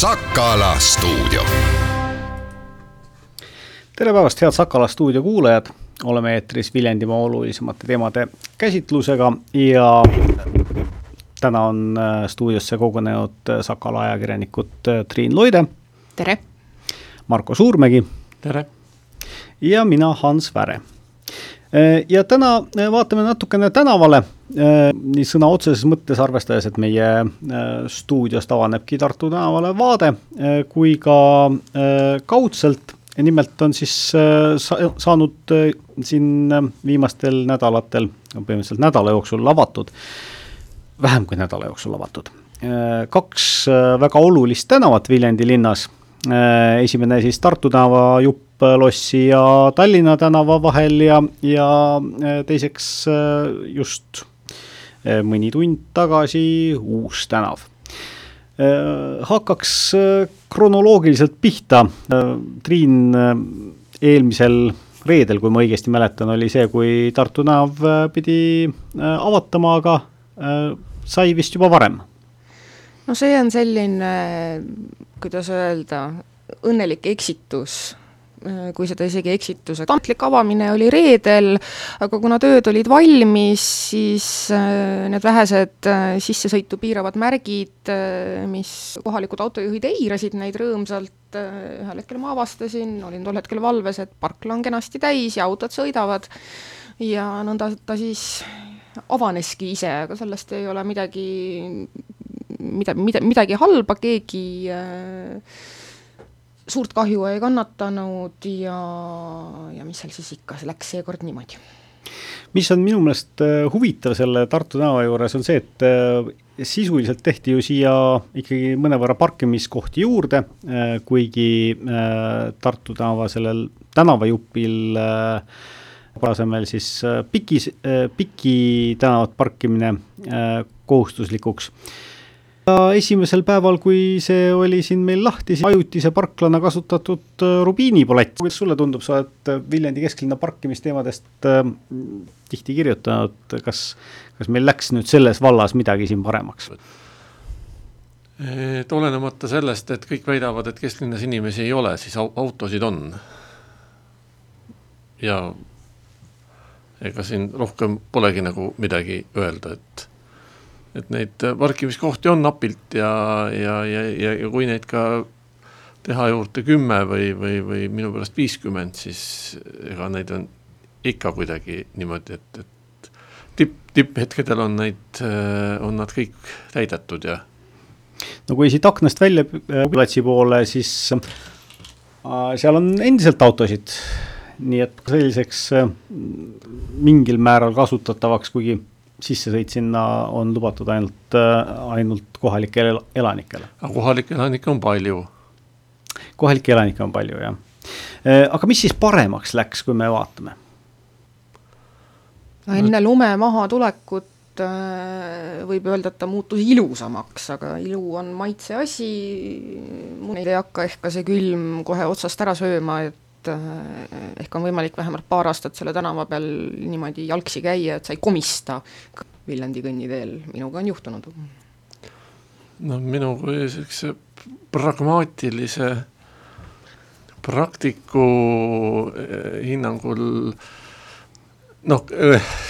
Sakala stuudio. tere päevast, head Sakala stuudio kuulajad, oleme eetris Viljandimaa olulisemate teemade käsitlusega ja täna on äh, stuudiosse kogunenud äh, Sakala ajakirjanikud äh, Triin Loide. tere! Marko Suurmägi. tere! ja mina, Hans Väre. Ja täna vaatame natukene tänavale nii sõna otseses mõttes, arvestades, et meie stuudiost avanebki Tartu tänavale vaade, kui ka kaudselt nimelt on siis sa saanud siin viimastel nädalatel, põhimõtteliselt nädala jooksul avatud, vähem kui nädala jooksul avatud, kaks väga olulist tänavat Viljandi linnas. esimene siis Tartu tänava jupp Lossi ja Tallinna tänava vahel ja, ja teiseks just mõni tund tagasi Uus tänav hakkaks kronoloogiliselt pihta. Triin, eelmisel reedel, kui ma õigesti mäletan, oli see, kui Tartu tänav pidi avatama, aga sai vist juba varem. no see on selline, kuidas öelda, õnnelik eksitus Äh, kui seda isegi eksituseks, ametlik avamine oli reedel, aga kuna tööd olid valmis, siis äh, need vähesed äh, sissesõitu piiravad märgid, mis kohalikud autojuhid eirasid neid rõõmsalt, ühel hetkel ma avastasin, olin tol hetkel valves, et parkla on kenasti täis ja autod sõidavad. Ja nõnda ta siis avaneski ise, aga sellest ei ole midagi, mida, mida, midagi halba, keegi äh, suurt kahju ei kannatanud ja, ja mis seal siis ikka, see läks seekord niimoodi. mis on minu meelest äh, huvitav selle Tartu tänava juures, on see, et äh, sisuliselt tehti ju siia ikkagi mõnevõrra parkimiskohti juurde, äh, kuigi Tartu tänava sellel tänavajupil asemel siis pikis, piki tänavat parkimine kohustuslikuks esimesel päeval, kui see oli siin meil lahti, siis ajutise parklana kasutatud äh, rubiinipalett. kuidas sulle tundub, sa oled äh, Viljandi kesklinna parkimisteemadest äh, tihti kirjutanud, kas, kas meil läks nüüd selles vallas midagi siin paremaks? et olenemata sellest, et kõik väidavad, et kesklinnas inimesi ei ole, siis autosid on. ja ega siin rohkem polegi nagu midagi öelda, et et neid parkimiskohti on napilt ja, ja, ja, ja, ja kui neid ka teha juurde kümme või, või, või minu pärast viiskümmend, siis ega neid on ikka kuidagi niimoodi, et, et tipp, tipphetkedel on neid, on nad kõik täidetud ja. no kui siit aknast välja platsi poole, siis äh, seal on endiselt autosid, nii et selliseks äh, mingil määral kasutatavaks, kuigi sissesõit sinna on lubatud ainult, äh, ainult kohalikele elanikele. aga kohalikke elanikke on palju. kohalikke elanikke on palju, jah. Äh, aga mis siis paremaks läks, kui me vaatame? no enne lume mahatulekut äh, võib öelda, et ta muutus ilusamaks, aga ilu on maitse asi, neid ei hakka ehk ka see külm kohe otsast ära sööma, et et ehk on võimalik vähemalt paar aastat selle tänava peal niimoodi jalgsi käia, et sa ei komista Viljandi kõnniteel, minuga on juhtunud. no minu kui sellise pragmaatilise praktiku eh, hinnangul noh,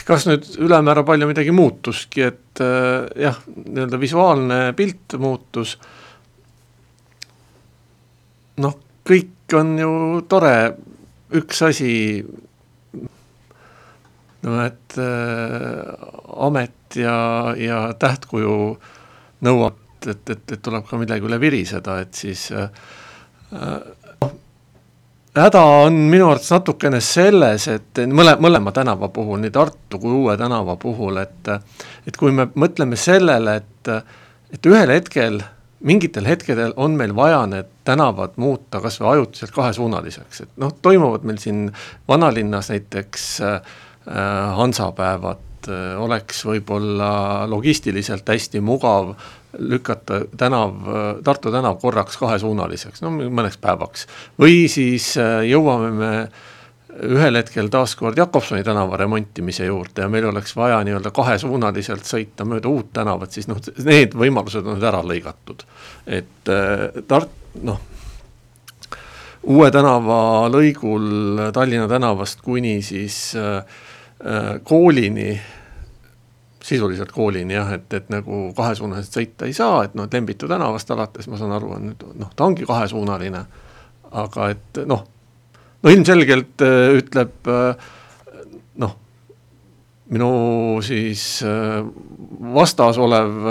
kas nüüd ülemäära palju midagi muutuski, et eh, jah, nii-öelda visuaalne pilt muutus, noh, kõik on ju tore, üks asi, no et äh, amet ja, ja tähtkuju nõuab, et, et, et tuleb ka midagi üle viriseda, et siis äh, äh, häda on minu arvates natukene selles, et mõle, mõlema tänava puhul, nii Tartu kui Uue tänava puhul, et et kui me mõtleme sellele, et, et ühel hetkel mingitel hetkedel on meil vaja need tänavad muuta kas või ajutiselt kahesuunaliseks, et noh, toimuvad meil siin vanalinnas näiteks äh, hansapäevad äh,, oleks võib-olla logistiliselt hästi mugav lükata tänav äh,, Tartu tänav korraks kahesuunaliseks, no mõneks päevaks. või siis äh, jõuame me ühel hetkel taaskord Jakobsoni tänava remontimise juurde ja meil oleks vaja nii-öelda kahesuunaliselt sõita mööda uut tänavat, siis noh, need võimalused on ära lõigatud. et äh, Tart-, noh, uue tänava lõigul Tallinna tänavast kuni siis äh, äh, koolini sisuliselt koolini jah, et, et nagu kahesuunaliselt sõita ei saa, et noh, et Lembitu tänavast alates ma saan aru, on nüüd noh, ta ongi kahesuunaline. aga et noh, no ilmselgelt äh, ütleb äh, noh, minu siis äh, vastas olev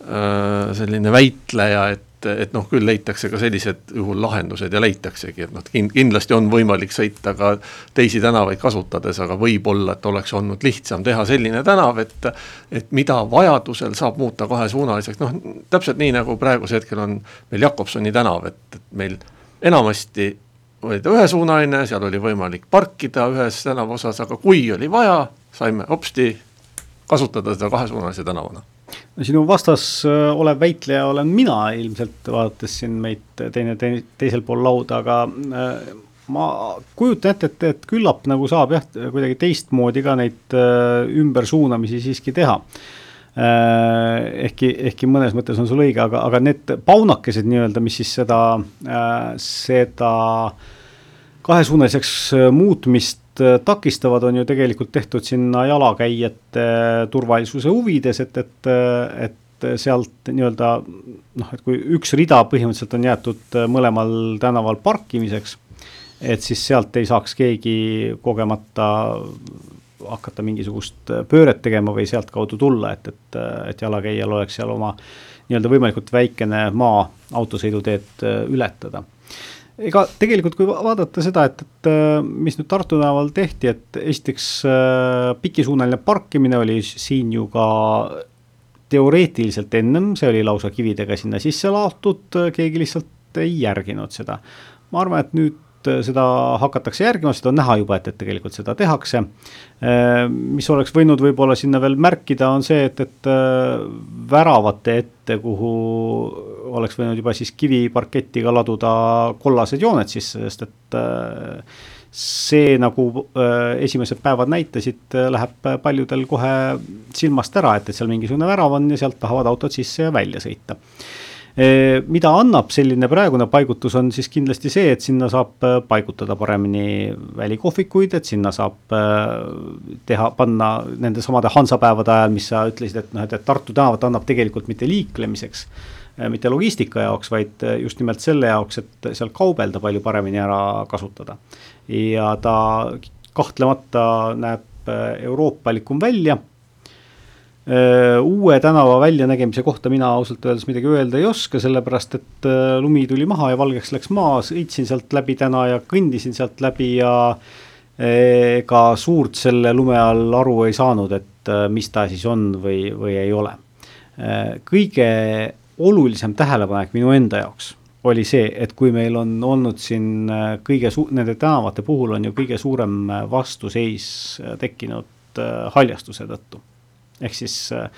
selline väitleja, et, et noh, küll leitakse ka sellised juhul lahendused ja leitaksegi, et noh, kindlasti on võimalik sõita ka teisi tänavaid kasutades, aga võib-olla, et oleks olnud lihtsam teha selline tänav, et et mida vajadusel saab muuta kahesuunaliseks, noh täpselt nii, nagu praegusel hetkel on meil Jakobsoni tänav, et, et meil enamasti oli ta ühesuunaline, seal oli võimalik parkida ühes tänava osas, aga kui oli vaja, saime hopsti kasutada seda kahesuunalise tänavana. No sinu vastas äh, olev väitleja olen mina ilmselt, vaadates siin meid teine, teine, teisel pool lauda, aga äh, ma kujutan ette, et, et küllap nagu saab jah, kuidagi teistmoodi ka neid äh, ümbersuunamisi siiski teha ehkki, ehkki mõnes mõttes on sul õige, aga, aga need paunakesed nii-öelda, mis siis seda, seda kahesuunaliseks muutmist Äh, takistavad, on ju tegelikult tehtud sinna jalakäijate turvalisuse huvides, et, et, et sealt nii-öelda noh, et kui üks rida põhimõtteliselt on jäetud mõlemal tänaval parkimiseks, et siis sealt ei saaks keegi kogemata hakata mingisugust pööret tegema või sealtkaudu tulla, et, et, et jalakäijal oleks seal oma nii-öelda võimalikult väikene maa autosõiduteed ületada ega tegelikult, kui vaadata seda, et, et äh, mis nüüd Tartu tänaval tehti, et esiteks äh, pikisuunaline parkimine oli siin ju ka teoreetiliselt ennem, see oli lausa kividega sinna sisse laotud, keegi lihtsalt ei järginud seda. ma arvan, et nüüd Äh, seda hakatakse järgima, seda on näha juba, et, et tegelikult seda tehakse. Äh, mis oleks võinud võib-olla sinna veel märkida, on see, et, et äh, väravate ette, kuhu oleks võinud juba siis kiviparketiga laduda kollased jooned sisse, sest et see, nagu esimesed päevad näitasid, läheb paljudel kohe silmast ära, et, et seal mingisugune värav on ja sealt tahavad autod sisse ja välja sõita mida annab selline praegune paigutus, on siis kindlasti see, et sinna saab äh, paigutada paremini välikohvikuid, et sinna saab äh, teha, panna nende samade Hansapäevade ajal, mis sa ütlesid, et noh, et, et Tartu tänavat annab tegelikult mitte liiklemiseks, äh, mitte logistika jaoks, vaid just nimelt selle jaoks, et seal kaubelda palju paremini ära kasutada. ja ta kahtlemata näeb euroopalikum välja uue tänava väljanägemise kohta mina ausalt öeldes midagi öelda ei oska, sellepärast et äh, lumi tuli maha ja valgeks läks maa, sõitsin sealt läbi täna ja kõndisin sealt läbi ja äh, ega suurt selle lume all aru ei saanud, et mis ta siis on või, või ei ole. kõige olulisem tähelepanek minu enda jaoks oli see, et kui meil on olnud siin kõige su-, nende tänavate puhul on ju kõige suurem vastuseis tekkinud haljastuse tõttu ehk siis äh,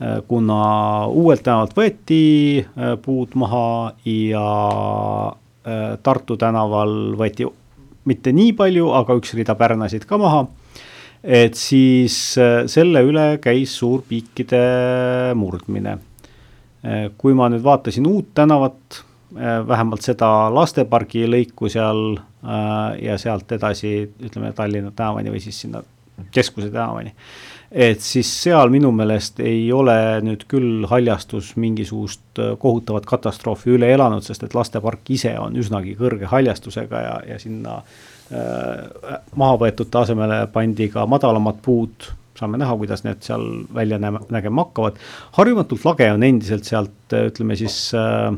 äh, kuna uuelt tänavalt võeti äh, puud maha ja Tartu tänaval võeti mitte nii palju, aga üks rida pärnasid ka maha, et siis selle üle käis suur piikide murdmine. kui ma nüüd vaatasin uut tänavat, vähemalt seda lastepargi lõiku seal ja sealt edasi, ütleme Tallinna tänavani või siis sinna keskuse tänavani et siis seal minu meelest ei ole nüüd küll haljastus mingisugust äh, kohutavat katastroofi üle elanud, sest et lastepark ise on üsnagi kõrge haljastusega ja, ja sinna äh, maha võetute asemele pandi ka madalamad puud, saame näha, kuidas need seal välja nägema hakkavad. harjumatult lage on endiselt sealt, äh, ütleme siis äh,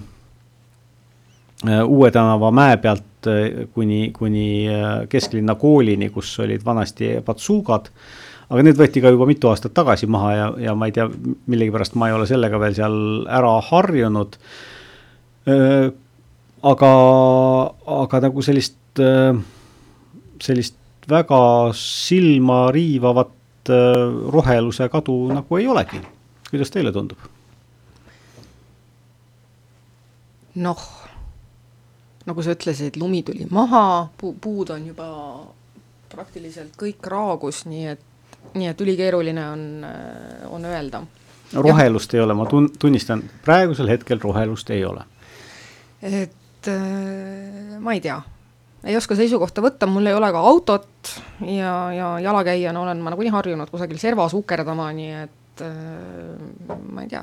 Uue tänava mäe pealt äh, kuni, kuni kesklinna koolini, kus olid vanasti patsugad äh, aga need võeti ka juba mitu aastat tagasi maha ja, ja ma ei tea, millegipärast ma ei ole sellega veel seal ära harjunud. aga, aga nagu sellist, sellist väga silma riivavat roheluse kadu nagu ei olegi. kuidas teile tundub? noh, nagu sa ütlesid, lumi tuli maha, puu, puud on juba praktiliselt kõik raagus, nii et, nii et ülikeeruline on, on öelda. rohelust ja. ei ole, ma tun-, tunnistan, praegusel hetkel rohelust ei ole. et äh, ma ei tea, ei oska seisukohta võtta, mul ei ole ka autot ja, ja jalakäijana olen ma nagunii harjunud kusagil servas ukerdama, nii et äh, ma ei tea,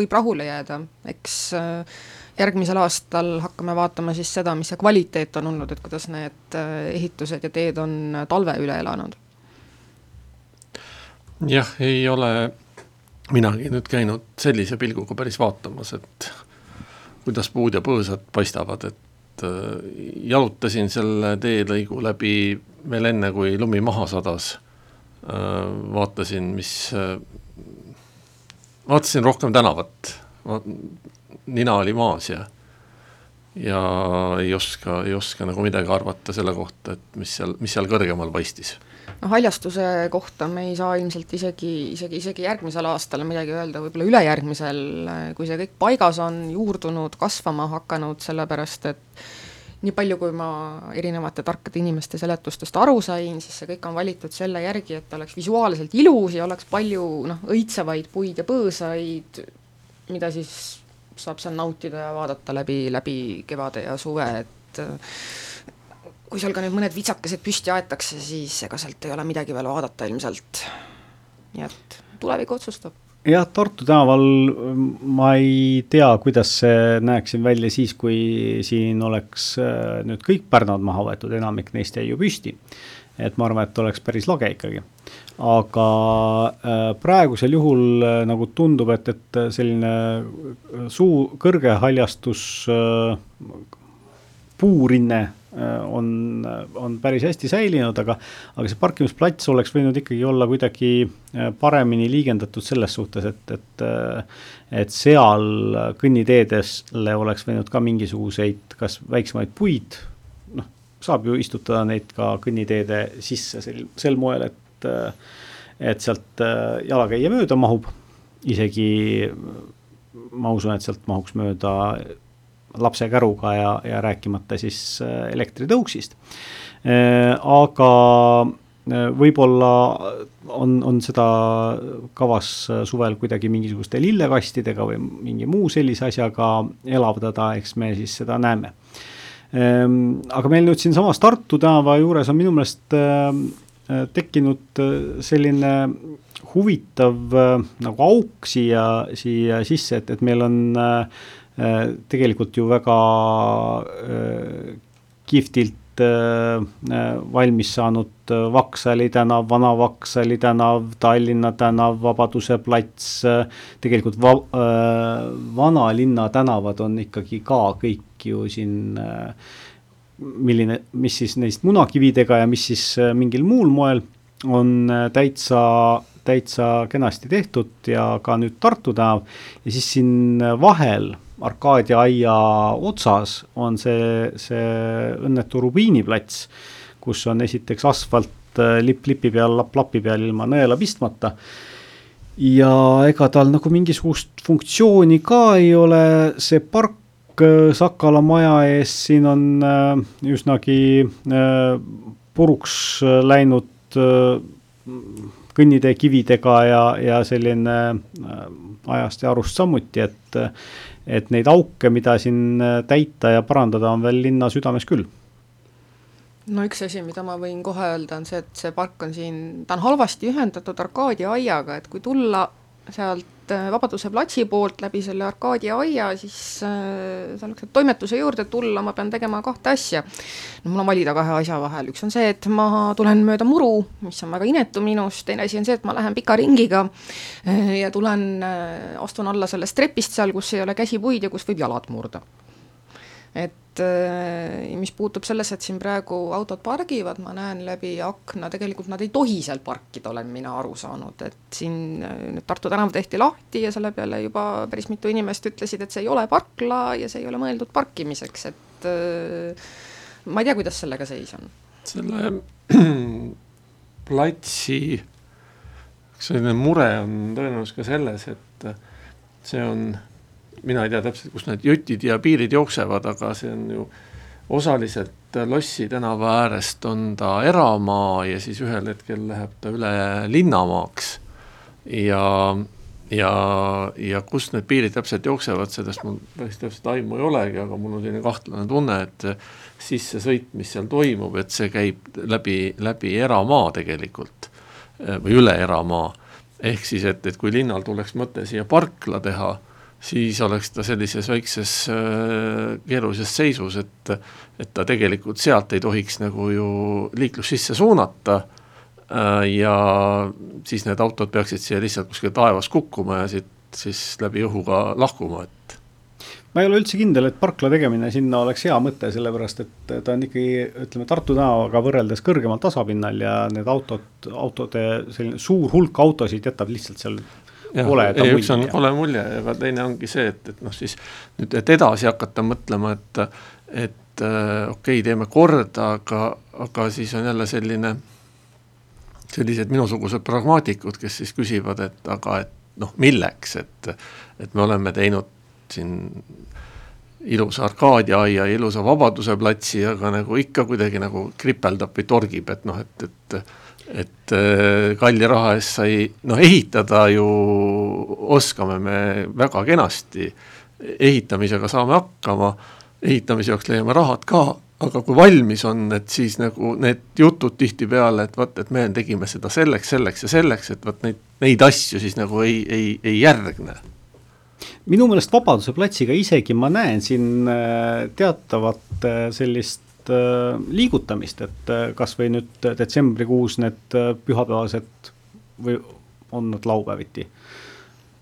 võib rahule jääda, eks äh, järgmisel aastal hakkame vaatama siis seda, mis see kvaliteet on olnud, et kuidas need äh, ehitused ja teed on talve üle elanud. jah, ei ole minagi nüüd käinud sellise pilguga päris vaatamas, et kuidas puud ja põõsad paistavad, et äh, jalutasin selle teelõigu läbi veel enne, kui lumi maha sadas. Äh, vaatasin, mis, vaatasin rohkem tänavat nina oli maas ja ja ei oska, ei oska nagu midagi arvata selle kohta, et mis seal, mis seal kõrgemal paistis. noh, haljastuse kohta me ei saa ilmselt isegi, isegi, isegi järgmisel aastal midagi öelda, võib-olla ülejärgmisel, kui see kõik paigas on, juurdunud, kasvama hakanud, sellepärast et nii palju, kui ma erinevate tarkade inimeste seletustest aru sain, siis see kõik on valitud selle järgi, et oleks visuaalselt ilus ja oleks palju noh, õitsevaid puid ja põõsaid, mida siis saab seal nautida ja vaadata läbi, läbi kevade ja suve, et äh, kui seal ka nüüd mõned vitsakesed püsti aetakse, siis ega sealt ei ole midagi veel vaadata ilmselt. nii et tulevik otsustab jah, Tartu tänaval ma ei tea, kuidas see näeks siin välja siis, kui siin oleks äh, nüüd kõik pärnad maha võetud, enamik neist jäi ju püsti. et ma arvan, et oleks päris lage ikkagi aga äh, praegusel juhul äh, nagu tundub, et, et selline äh, suu, kõrge haljastus puurinne on, on päris hästi säilinud, aga, aga see parkimisplats oleks võinud ikkagi olla kuidagi paremini liigendatud selles suhtes, et, et, et seal kõnniteedele oleks võinud ka mingisuguseid, kas väiksemaid puid, noh, saab ju istutada neid ka kõnniteede sisse sel, sel moel, et et, et sealt äh, jalakäija mööda mahub, isegi ma usun, et sealt mahuks mööda lapse käruga ja, ja rääkimata siis äh, elektritõuksist. Äh, aga võib-olla on, on seda kavas suvel kuidagi mingisuguste lillekastidega või mingi muu sellise asjaga elavdada, eks me siis seda näeme. aga meil nüüd siinsamas Tartu tänava juures on minu meelest tekkinud äh, selline huvitav äh, nagu auk siia, siia sisse, et, et meil on tegelikult ju väga kihvtilt valmis saanud Vaksali tänav, Vana-Vaksali tänav, Tallinna tänav, Vabaduse plats, tegelikult va, vanalinna tänavad on ikkagi ka kõik ju siin äh, milline, mis siis neist munakividega ja mis siis äh, mingil muul moel on äh, täitsa, täitsa kenasti tehtud ja ka nüüd Tartu tänav. Ja siis siin vahel Arkaadia aia otsas on see, see õnnetu Rubiiniplats, kus on esiteks asfalt äh, lipp lipi peal, lapp lapi peal ilma nõela pistmata. Ja ega tal nagu mingisugust funktsiooni ka ei ole, see park Äh, Sakala maja ees, siin on äh, üsnagi äh, puruks läinud kõnnitee kividega ja, ja selline ajast ja arust samuti, et, et neid auke, mida siin täita ja parandada, on veel linna südames küll. No üks asi, mida ma võin kohe öelda, on see, et see park on siin, ta on halvasti ühendatud Arkadia aiaga, et kui tulla sealt äh, Vabaduse platsi poolt läbi selle Arkadia aia, siis äh, selleks, et toimetuse juurde tulla, ma pean tegema kahte asja. no mul on valida kahe asja vahel, üks on see, et ma tulen mööda muru, mis on väga inetu minust, teine asi on see, et ma lähen pika ringiga äh, ja tulen, astun alla sellest trepist seal, kus ei ole käsipuid ja kus võib jalad murda. Et äh, mis puutub sellesse, et siin praegu autod pargivad, ma näen läbi akna, tegelikult nad ei tohi seal parkida, olen mina aru saanud, et siin äh, nüüd Tartu tänav tehti lahti ja selle peale juba päris mitu inimest ütlesid, et see ei ole parkla ja see ei ole mõeldud parkimiseks, et äh, ma ei tea, kuidas sellega seis on. selle platsi üks selline mure on tõenäoliselt ka selles, et see on mina ei tea täpselt, kus need jutid ja piirid jooksevad, aga see on ju osaliselt Lossi tänava äärest on ta eramaa ja siis ühel hetkel läheb ta üle linnamaaks. ja, ja, ja kus need piirid täpselt jooksevad, sellest mul päris täpselt aimu ei olegi, aga mul on selline kahtlane tunne, et sissesõit, mis seal toimub, et see käib läbi, läbi eramaa tegelikult või üle eramaa. ehk siis, et, et kui linnal tuleks mõte siia parkla teha siis oleks ta sellises väikses äh, keerulises seisus, et, et ta tegelikult sealt ei tohiks nagu ju liiklust sisse suunata äh,. ja siis need autod peaksid siia lihtsalt kuskil taevas kukkuma ja siit siis läbi õhu ka lahkuma, et ma ei ole üldse kindel, et parkla tegemine sinna oleks hea mõte, sellepärast et ta on ikkagi, ütleme, Tartu tänavaga võrreldes kõrgemal tasapinnal ja need autod, autode selline suur hulk autosid jätab lihtsalt seal koleda mulje. üks on kole mulje, aga teine ongi see, et, et noh, siis nüüd, et edasi hakata mõtlema, et, et äh, okei okay,, teeme korda, aga, aga siis on jälle selline, sellised minusugused pragmaatikud, kes siis küsivad, et aga, et noh, milleks, et, et me oleme teinud siin ilusa Arkadia aia ja ilusa Vabaduse platsi, aga nagu ikka kuidagi nagu kripeldab või torgib, et noh, et, et et äh, kalli raha eest sai, noh ehitada ju oskame me väga kenasti, ehitamisega saame hakkama, ehitamise jaoks leiame rahad ka, aga kui valmis on, et siis nagu need jutud tihtipeale, et vot, et me tegime seda selleks, selleks ja selleks, et vot neid, neid asju siis nagu ei, ei, ei järgne. Minu meelest Vabaduse platsiga isegi ma näen siin äh, teatavat äh, sellist Äh, liigutamist, et äh, kasvõi nüüd detsembrikuus need äh, pühapäevased või on nad laupäeviti?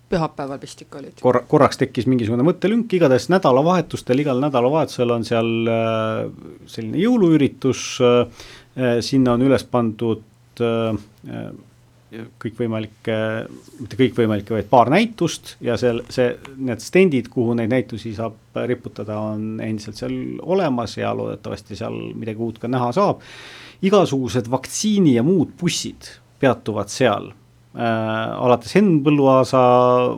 pühapäeval vist ikka olid. korra, korraks tekkis mingisugune mõttelünk, igatahes nädalavahetustel, igal nädalavahetusel on seal selline jõuluüritus, sinna on üles pandud kõikvõimalikke, mitte kõikvõimalikke, vaid paar näitust ja seal see, need stendid, kuhu neid näitusi saab riputada, on endiselt seal olemas ja loodetavasti seal midagi uut ka näha saab. igasugused vaktsiini ja muud bussid peatuvad seal äh,, alates Henn Põlluaasa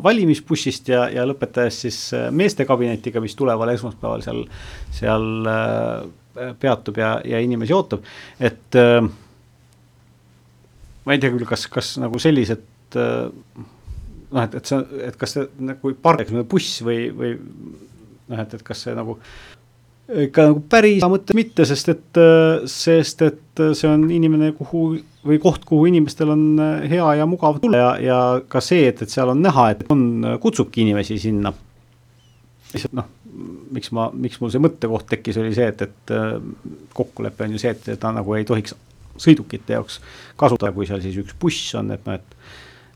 valimisbussist ja, ja lõpetades siis äh, meestekabinetiga, mis tuleval esmaspäeval seal, seal äh, peatub ja, ja inimesi ootab, et äh, ma ei tea küll, kas, kas nagu sellised äh, noh, et, et see, et kas see nagu park, buss või, või noh, et, et kas see nagu ikka nagu päris mõte mitte, sest et, äh, sest et see on inimene, kuhu või koht, kuhu inimestel on äh, hea ja mugav tulla ja, ja ka see, et, et seal on näha, et on, kutsubki inimesi sinna. lihtsalt noh, miks ma, miks mul see mõttekoht tekkis, oli see, et, et kokkulepe on ju see, et ta nagu ei tohiks sõidukite jaoks kasutada, kui seal siis üks buss on, et noh, et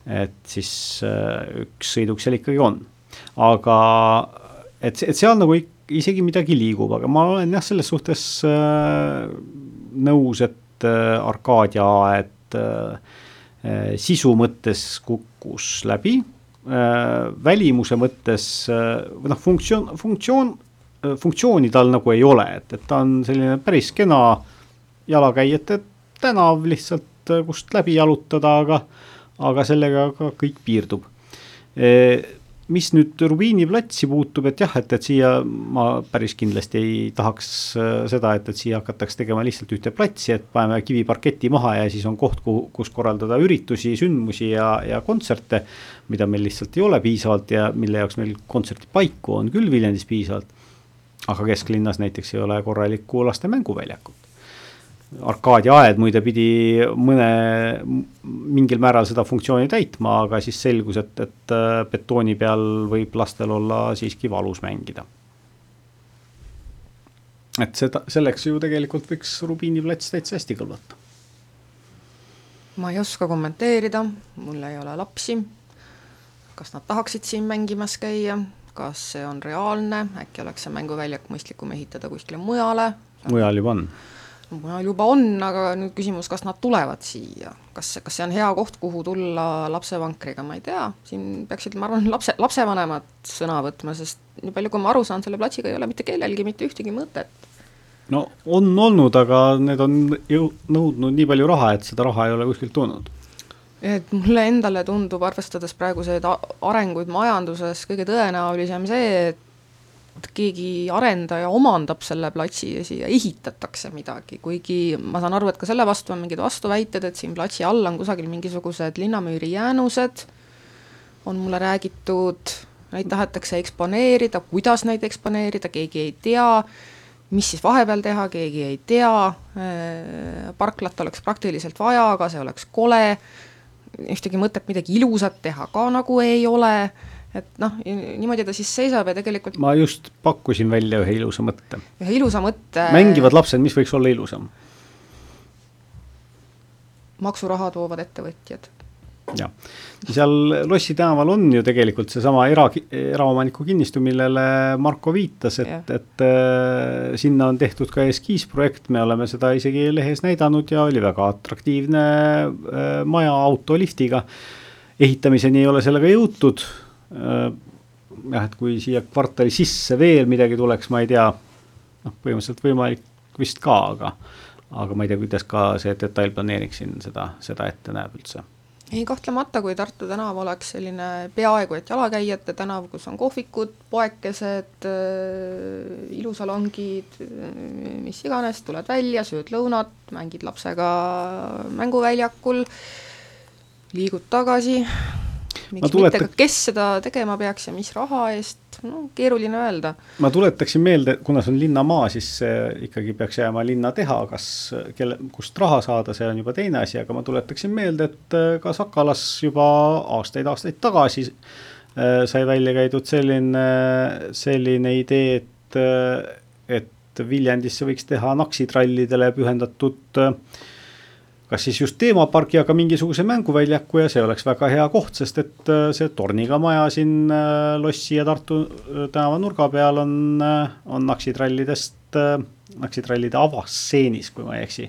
et siis äh, üks sõiduk seal ikkagi on. aga et, et seal nagu isegi midagi liigub, aga ma olen jah, selles suhtes äh, nõus, et äh, Arkadia aed äh, sisu mõttes kukkus läbi äh,, välimuse mõttes äh, või noh, funktsioon, funktsioon, funktsiooni tal nagu ei ole, et, et ta on selline päris kena jalakäijate tänav lihtsalt, äh, kust läbi jalutada, aga, aga sellega ka kõik piirdub e, mis nüüd Rubiini platsi puutub, et jah, et, et siia ma päris kindlasti ei tahaks äh, seda, et, et siia hakataks tegema lihtsalt ühte platsi, et paneme kiviparketi maha ja siis on koht, kuhu, kus korraldada üritusi, sündmusi ja, ja kontserte. mida meil lihtsalt ei ole piisavalt ja mille jaoks meil kontserdipaiku on küll Viljandis piisavalt. aga kesklinnas näiteks ei ole korralikku laste mänguväljakut. Arkadia aed muide pidi mõne, mingil määral seda funktsiooni täitma, aga siis selgus, et, et äh, betooni peal võib lastel olla siiski valus mängida. et seda, selleks ju tegelikult võiks Rubiini plats täitsa hästi kõlbata. ma ei oska kommenteerida, mul ei ole lapsi. kas nad tahaksid siin mängimas käia, kas see on reaalne, äkki oleks see mänguväljak mõistlikum ehitada kuskile mujale? mujal juba on mujal juba on, aga nüüd küsimus, kas nad tulevad siia, kas, kas see on hea koht, kuhu tulla lapsevankriga, ma ei tea, siin peaksid, ma arvan, lapse, lapsevanemad sõna võtma, sest nii palju, kui ma aru saan, selle platsiga ei ole mitte kellelgi mitte ühtegi mõtet. no on olnud, aga need on ju nõudnud nii palju raha, et seda raha ei ole kuskilt tulnud. et mulle endale tundub, arvestades praeguseid arenguid majanduses, kõige tõenäolisem see, et keegi arendaja omandab selle platsi ja siia ehitatakse midagi, kuigi ma saan aru, et ka selle vastu on mingid vastuväited, et siin platsi all on kusagil mingisugused linnamüüri jäänused, on mulle räägitud, neid tahetakse eksponeerida, kuidas neid eksponeerida, keegi ei tea, mis siis vahepeal teha, keegi ei tea, parklat oleks praktiliselt vaja, aga see oleks kole, ühtegi mõtet midagi ilusat teha ka nagu ei ole, et noh, niimoodi ta siis seisab ja tegelikult ma just pakkusin välja ühe ilusa mõtte. ühe ilusa mõtte mängivad lapsed, mis võiks olla ilusam? maksuraha toovad ettevõtjad jah, seal Lossi tänaval on ju tegelikult seesama era, eraomaniku kinnistu, millele Marko viitas, et, et äh, sinna on tehtud ka eskiisprojekt, me oleme seda isegi lehes näidanud ja oli väga atraktiivne äh, maja autoliftiga. ehitamiseni ei ole sellega jõutud. Jah, et kui siia kvartali sisse veel midagi tuleks, ma ei tea, noh, põhimõtteliselt võimalik vist ka, aga aga ma ei tea, kuidas ka see detailplaneering siin seda, seda ette näeb üldse. Ei, kahtlemata, kui Tartu tänav oleks selline peaaegu et jalakäijate tänav, kus on kohvikud, poekesed äh,, ilusalongid äh,, mis iganes, tuled välja, sööd lõunat, mängid lapsega mänguväljakul, liigud tagasi, miks tuletan... mitte, kes seda tegema peaks ja mis raha eest, no keeruline öelda. ma tuletaksin meelde, kuna see on linnamaa, siis ikkagi peaks jääma linna teha, kas, kelle, kust raha saada, see on juba teine asi, aga ma tuletaksin meelde, et äh, ka Sakalas juba aastaid-aastaid tagasi äh, sai välja käidud selline, selline idee, et, äh, et Viljandisse võiks teha naksitrallidele pühendatud äh, kas siis just teemapargi, aga mingisuguse mänguväljaku ja see oleks väga hea koht, sest et äh, see torniga maja siin äh, Lossi ja Tartu äh, tänava nurga peal on, on naksitrallidest, naksitrallide avastseenis, kui ma ei eksi,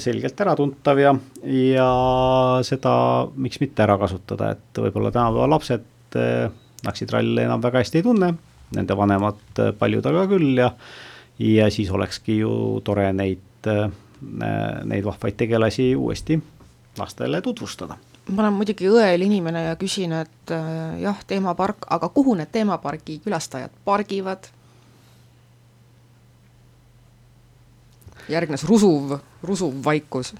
selgelt äratuntav ja, ja seda miks mitte ära kasutada, et võib-olla tänapäeva lapsed naksitralle enam väga hästi ei tunne, nende vanemad paljud aga küll ja, ja siis olekski ju tore neid neid vahvaid tegelasi uuesti lastele tutvustada ma olen muidugi õel inimene ja küsin, et äh, jah, teemapark, aga kuhu need teemapargi külastajad pargivad? järgnes rusuv, rusuv vaikus.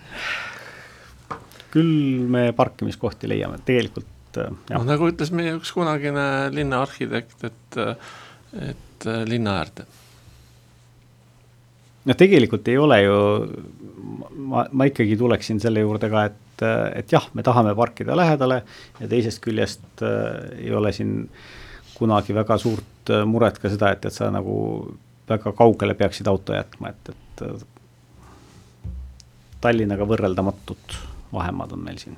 küll me parkimiskohti leiame, tegelikult äh, jah. noh, nagu ütles meie üks kunagine linnaarhitekt, et, et linna äärde noh, tegelikult ei ole ju, ma, ma ikkagi tuleksin selle juurde ka, et, et jah, me tahame parkida lähedale ja teisest küljest äh, ei ole siin kunagi väga suurt äh, muret ka seda, et, et sa nagu väga kaugele peaksid auto jätma, et, et äh, Tallinnaga võrreldamatud vahemaad on meil siin.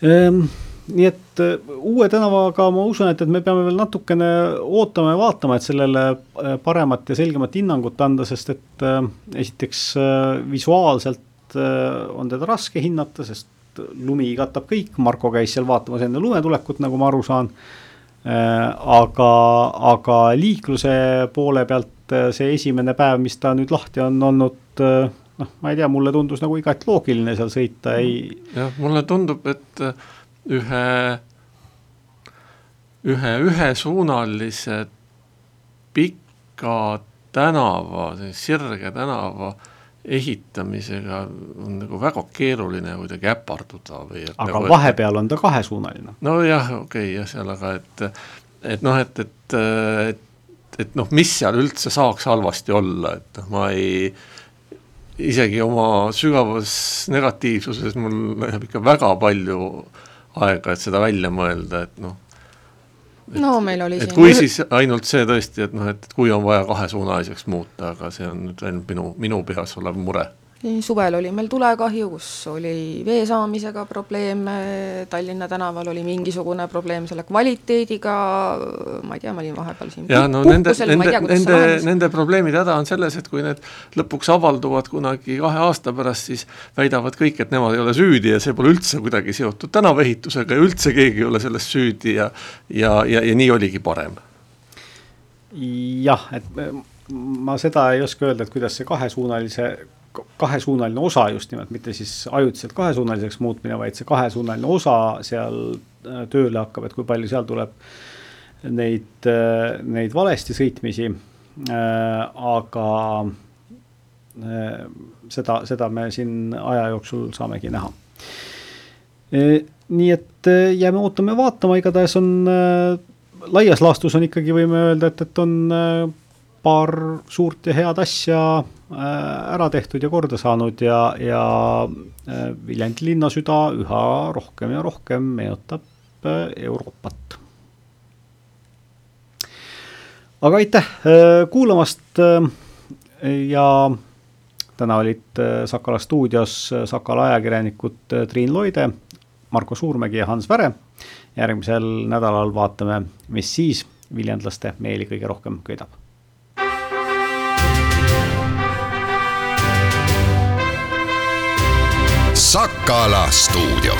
Ehm nii et äh, uue tänavaga ma usun, et, et me peame veel natukene ootama ja vaatama, et sellele äh, paremat ja selgemat hinnangut anda, sest et äh, esiteks visuaalselt on teda raske hinnata, sest lumi katab kõik, Marko käis seal vaatamas enne lumetulekut, nagu ma aru saan aga, aga liikluse poole pealt see esimene päev, mis ta nüüd lahti on olnud noh, ma ei tea, mulle tundus nagu igati loogiline seal sõita, ei. jah, mulle tundub, et ühe, ühe ühesuunalise pika tänava, sirge tänava ehitamisega on nagu väga keeruline kuidagi äparduda või aga nagu, vahepeal on ta kahesuunaline. nojah, okei okay,, jah, seal aga et, et noh, et, et, et, et noh, mis seal üldse saaks halvasti olla, et noh, ma ei isegi oma sügavas negatiivsuses mul läheb ikka väga palju äh, aega, et seda välja mõelda, et noh. no meil oli et siin kui siis ainult see tõesti, et noh, et kui on vaja kahesuunaliseks muuta, aga see on nüüd ainult minu, minu peas olev mure suvel oli meil tulekahju, kus oli vee saamisega probleeme, Tallinna tänaval oli mingisugune probleem selle kvaliteediga, ma ei tea, ma olin vahepeal siin jah, no nende, nende, nende, nende probleemide häda on selles, et kui need lõpuks avalduvad kunagi kahe aasta pärast, siis väidavad kõik, et nemad ei ole süüdi ja see pole üldse kuidagi seotud tänavaehitusega ja üldse keegi ei ole selles süüdi ja ja, ja, ja nii oligi parem. jah, et ma seda ei oska öelda, et kuidas see kahesuunalise kahesuunaline osa just nimelt, mitte siis ajutiselt kahesuunaliseks muutmine, vaid see kahesuunaline osa seal äh, tööle hakkab, et kui palju seal tuleb neid, neid valesti sõitmisi. aga seda, seda me siin aja jooksul saamegi näha. nii et jääme ootame vaatama, igatahes on laias laastus on ikkagi, võime öelda, et, et on paar suurt ja head asja ära tehtud ja korda saanud ja, ja Viljandi linnasüda üha rohkem ja rohkem meenutab Euroopat. aga aitäh kuulamast ja täna olid äh, Sakala stuudios äh, Sakala ajakirjanikud äh, Triin Loide, Marko Suurmägi ja Hans Väre. järgmisel nädalal vaatame, mis siis viljandlaste meeli kõige rohkem köidab. Sakala stuudio